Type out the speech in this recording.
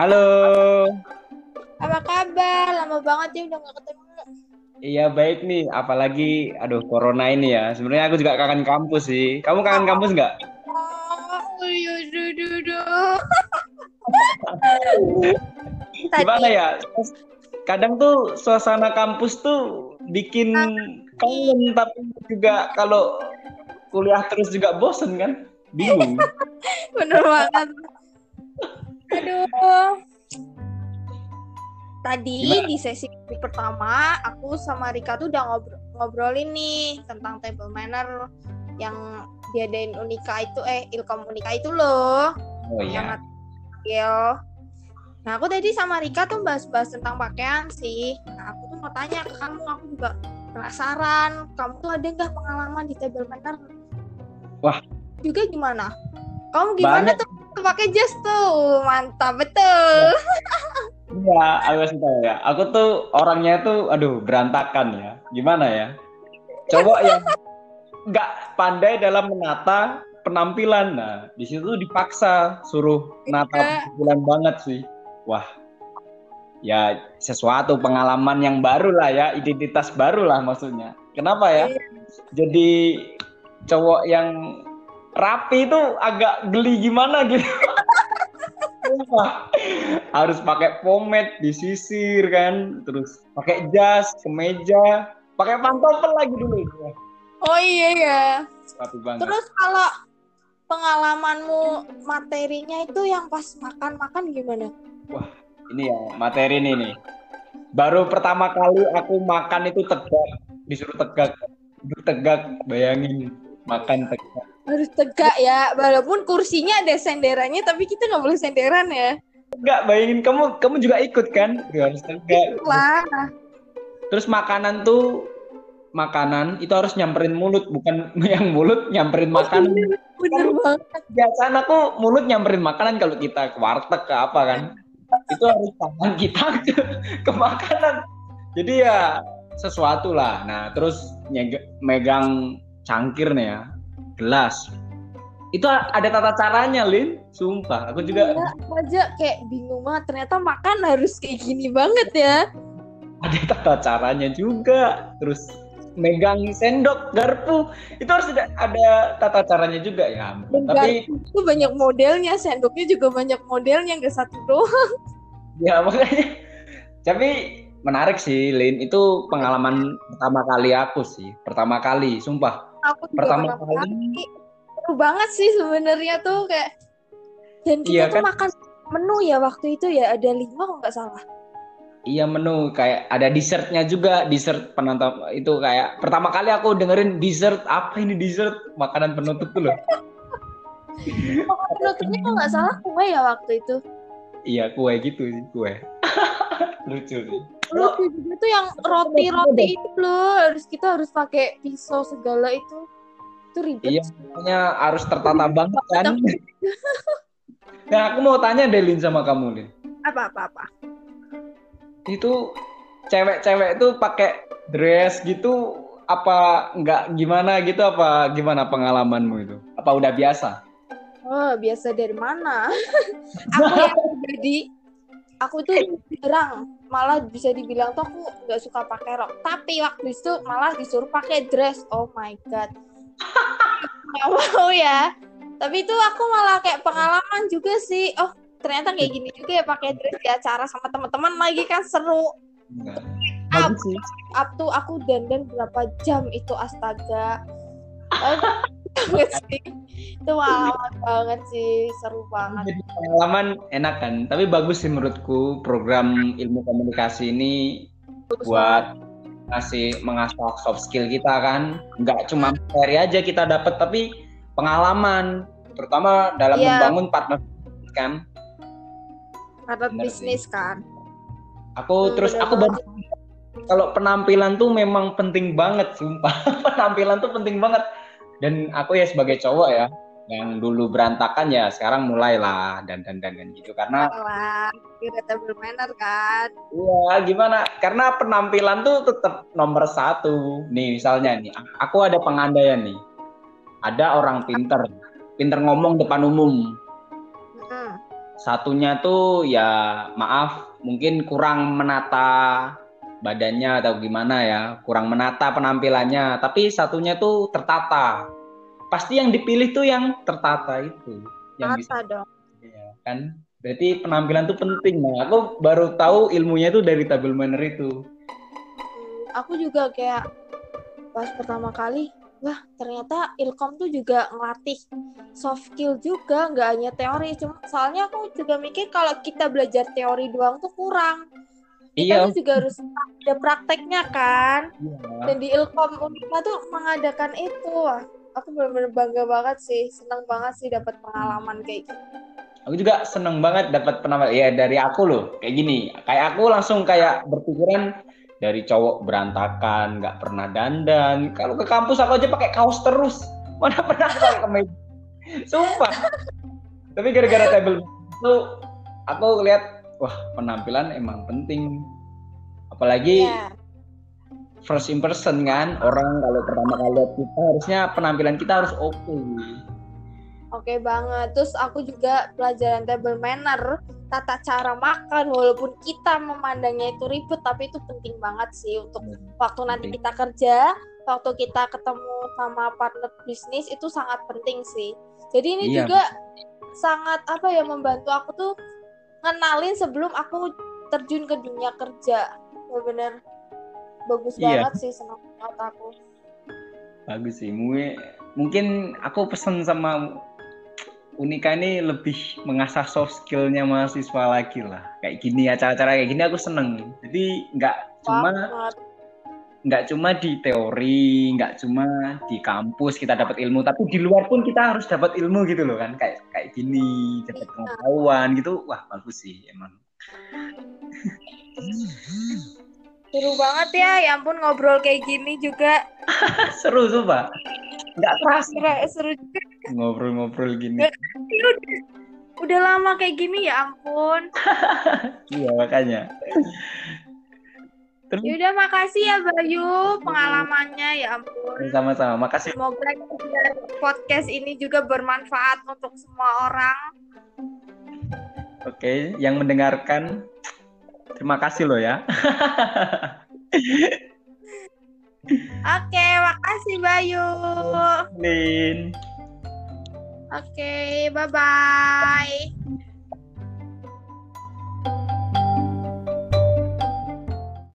Halo. Apa kabar? Lama banget ya udah gak ketemu. Iya baik nih, apalagi aduh corona ini ya. Sebenarnya aku juga kangen kampus sih. Kamu kangen kampus nggak? Oh, iya, duh, duh, duh. Gimana ya? Kadang tuh suasana kampus tuh bikin kangen, tapi juga kalau kuliah terus juga bosen kan? Bingung. Bener banget. Aduh. Tadi Gimana? di sesi pertama aku sama Rika tuh udah ngobrol ngobrolin nih tentang table manner yang diadain Unika itu eh Ilkom Unika itu loh. Oh iya. Atil. Nah, aku tadi sama Rika tuh bahas-bahas tentang pakaian sih. Nah, aku tuh mau tanya ke kamu, aku juga penasaran. Kamu tuh ada nggak pengalaman di table manner? Wah. Juga gimana? Kamu gimana Banyak. tuh pakai jas tuh? Mantap betul. Iya, aku kasih tahu ya. Aku tuh orangnya tuh, aduh berantakan ya. Gimana ya? Coba yang nggak pandai dalam menata penampilan. Nah, di situ tuh dipaksa suruh nata Iya. penampilan banget sih. Wah, ya sesuatu pengalaman yang baru lah ya, identitas baru lah maksudnya. Kenapa ya? Jadi cowok yang rapi itu agak geli gimana gitu. Wah, harus pakai pomade disisir kan, terus pakai jas, kemeja, pakai pantofel lagi dulu. Wah, Oh iya ya. Rapi banget. Terus kalau pengalamanmu materinya itu yang pas makan-makan gimana? ini ya materi ini nih. Baru pertama kali aku makan itu tegak, disuruh tegak, duduk tegak, bayangin makan tegak. Harus tegak ya, walaupun kursinya ada senderannya, tapi kita nggak boleh senderan ya. Enggak, bayangin kamu kamu juga ikut kan? Harus tegak. Lah, Terus makanan tuh makanan itu harus nyamperin mulut, bukan yang mulut nyamperin makanan. bener banget. Biasaan aku mulut nyamperin makanan kalau kita ke warteg ke apa kan. Itu harus tangan kita ke, ke makanan. Jadi ya sesuatu lah. Nah, terus megang cangkir nih ya, gelas. Itu ada tata caranya, Lin. Sumpah, aku juga Iya, aku aja kayak bingung banget. Ternyata makan harus kayak gini banget ya. ada tata caranya juga. Terus megang sendok, garpu, itu harus ada, ada tata caranya juga ya. Dan Tapi itu banyak modelnya, sendoknya juga banyak modelnya, nggak satu doang. ya makanya. Tapi menarik sih, Lin. Itu pengalaman pertama kali aku sih. Pertama kali, sumpah. Aku juga Pertama kali. Seru banget sih sebenarnya tuh kayak. Dan kita Iya tuh kan? makan menu ya waktu itu ya ada lima kalau nggak salah. Iya menu kayak ada dessertnya juga dessert penonton itu kayak pertama kali aku dengerin dessert apa ini dessert makanan penutup tuh loh penutupnya kalau nggak salah kue ya waktu itu. iya kue gitu sih kue lucu sih Lucu juga tuh yang roti-roti itu loh, harus kita harus pakai pisau segala itu. Itu ribet. iya makanya harus tertata banget kan nah aku mau tanya deh Lin sama kamu Lin Apa apa apa. itu cewek-cewek tuh pakai dress gitu apa nggak gimana gitu apa gimana pengalamanmu itu apa udah biasa Oh, biasa dari mana? aku yang jadi aku tuh jarang malah bisa dibilang tuh aku nggak suka pakai rok. Tapi waktu itu malah disuruh pakai dress. Oh my god. Nggak mau ya. Tapi itu aku malah kayak pengalaman juga sih. Oh ternyata kayak gini juga ya pakai dress di acara sama teman-teman lagi kan seru. Up. Up tuh aku dandan berapa jam itu astaga banget sih itu pengalaman banget sih seru banget Jadi pengalaman enak kan, tapi bagus sih menurutku program ilmu komunikasi ini buat ngasih mengasah soft skill kita kan. Nggak cuma materi aja kita dapat, tapi pengalaman, terutama dalam Iya. membangun partner kan. Bener bisnis kan Aku Hmm, terus bener aku baru kalau penampilan tuh memang penting banget, sumpah. penampilan tuh penting banget. Dan aku ya sebagai cowok ya, yang dulu berantakan ya sekarang mulailah dan dan dan dan gitu karena kita bermainer kan Iya, gimana? Karena penampilan tuh tetap nomor satu. Nih, misalnya nih, aku ada pengandaian nih. Ada orang pinter, pinter ngomong depan umum. Satunya tuh ya maaf mungkin kurang menata badannya atau gimana ya kurang menata penampilannya. Tapi satunya tuh tertata. Pasti yang dipilih tuh yang tertata itu yang bisa dong. Ya, kan? Berarti penampilan tuh penting. Nah aku baru tahu ilmunya itu dari table manner itu. Aku juga kayak pas pertama kali wah ternyata ilkom tuh juga ngelatih soft skill juga nggak hanya teori. Cuma soalnya aku juga mikir kalau kita belajar teori doang tuh kurang kita iya. tuh juga harus ada prakteknya kan iya. dan di ilkom Unima tuh mengadakan itu aku benar-benar bangga banget sih senang banget sih dapat pengalaman kayak gitu aku juga seneng banget dapat penampilan ya dari aku loh kayak gini kayak aku langsung kayak berpikiran dari cowok berantakan, nggak pernah dandan. Kalau ke kampus aku aja pakai kaos terus. Mana pernah pakai kemeja. Sumpah. Tapi gara-gara table itu aku lihat wah penampilan emang penting. Apalagi yeah. first impression kan orang kalau pertama kali lihat kita harusnya penampilan kita harus oke. Okay. Oke okay banget. Terus aku juga pelajaran table manner tata cara makan walaupun kita memandangnya itu ribet tapi itu penting banget sih untuk hmm. waktu nanti kita kerja waktu kita ketemu sama partner bisnis itu sangat penting sih jadi ini iya. juga sangat apa ya membantu aku tuh ngenalin sebelum aku terjun ke dunia kerja benar-benar bagus iya. banget sih senang banget aku bagus sih mungkin aku pesen sama Unika ini lebih mengasah soft skillnya mahasiswa lagi lah. Kayak gini acara-acara kayak gini aku seneng. Jadi nggak cuma nggak cuma di teori, nggak cuma di kampus kita dapat ilmu, tapi di luar pun kita harus dapat ilmu gitu loh kan. Kayak kayak gini, dapat iya. pengetahuan gitu. Wah bagus sih emang. Seru banget ya, ya ampun ngobrol kayak gini juga. Seru tuh pak. Nggak terasa. Seru juga ngobrol-ngobrol gini. Udah, udah lama kayak gini ya ampun. iya makanya. Terus... Yaudah makasih ya Bayu pengalamannya ya ampun. Sama-sama makasih. Semoga podcast ini juga bermanfaat untuk semua orang. Oke, yang mendengarkan terima kasih loh ya. Oke, makasih Bayu. Lin. Oke, bye-bye.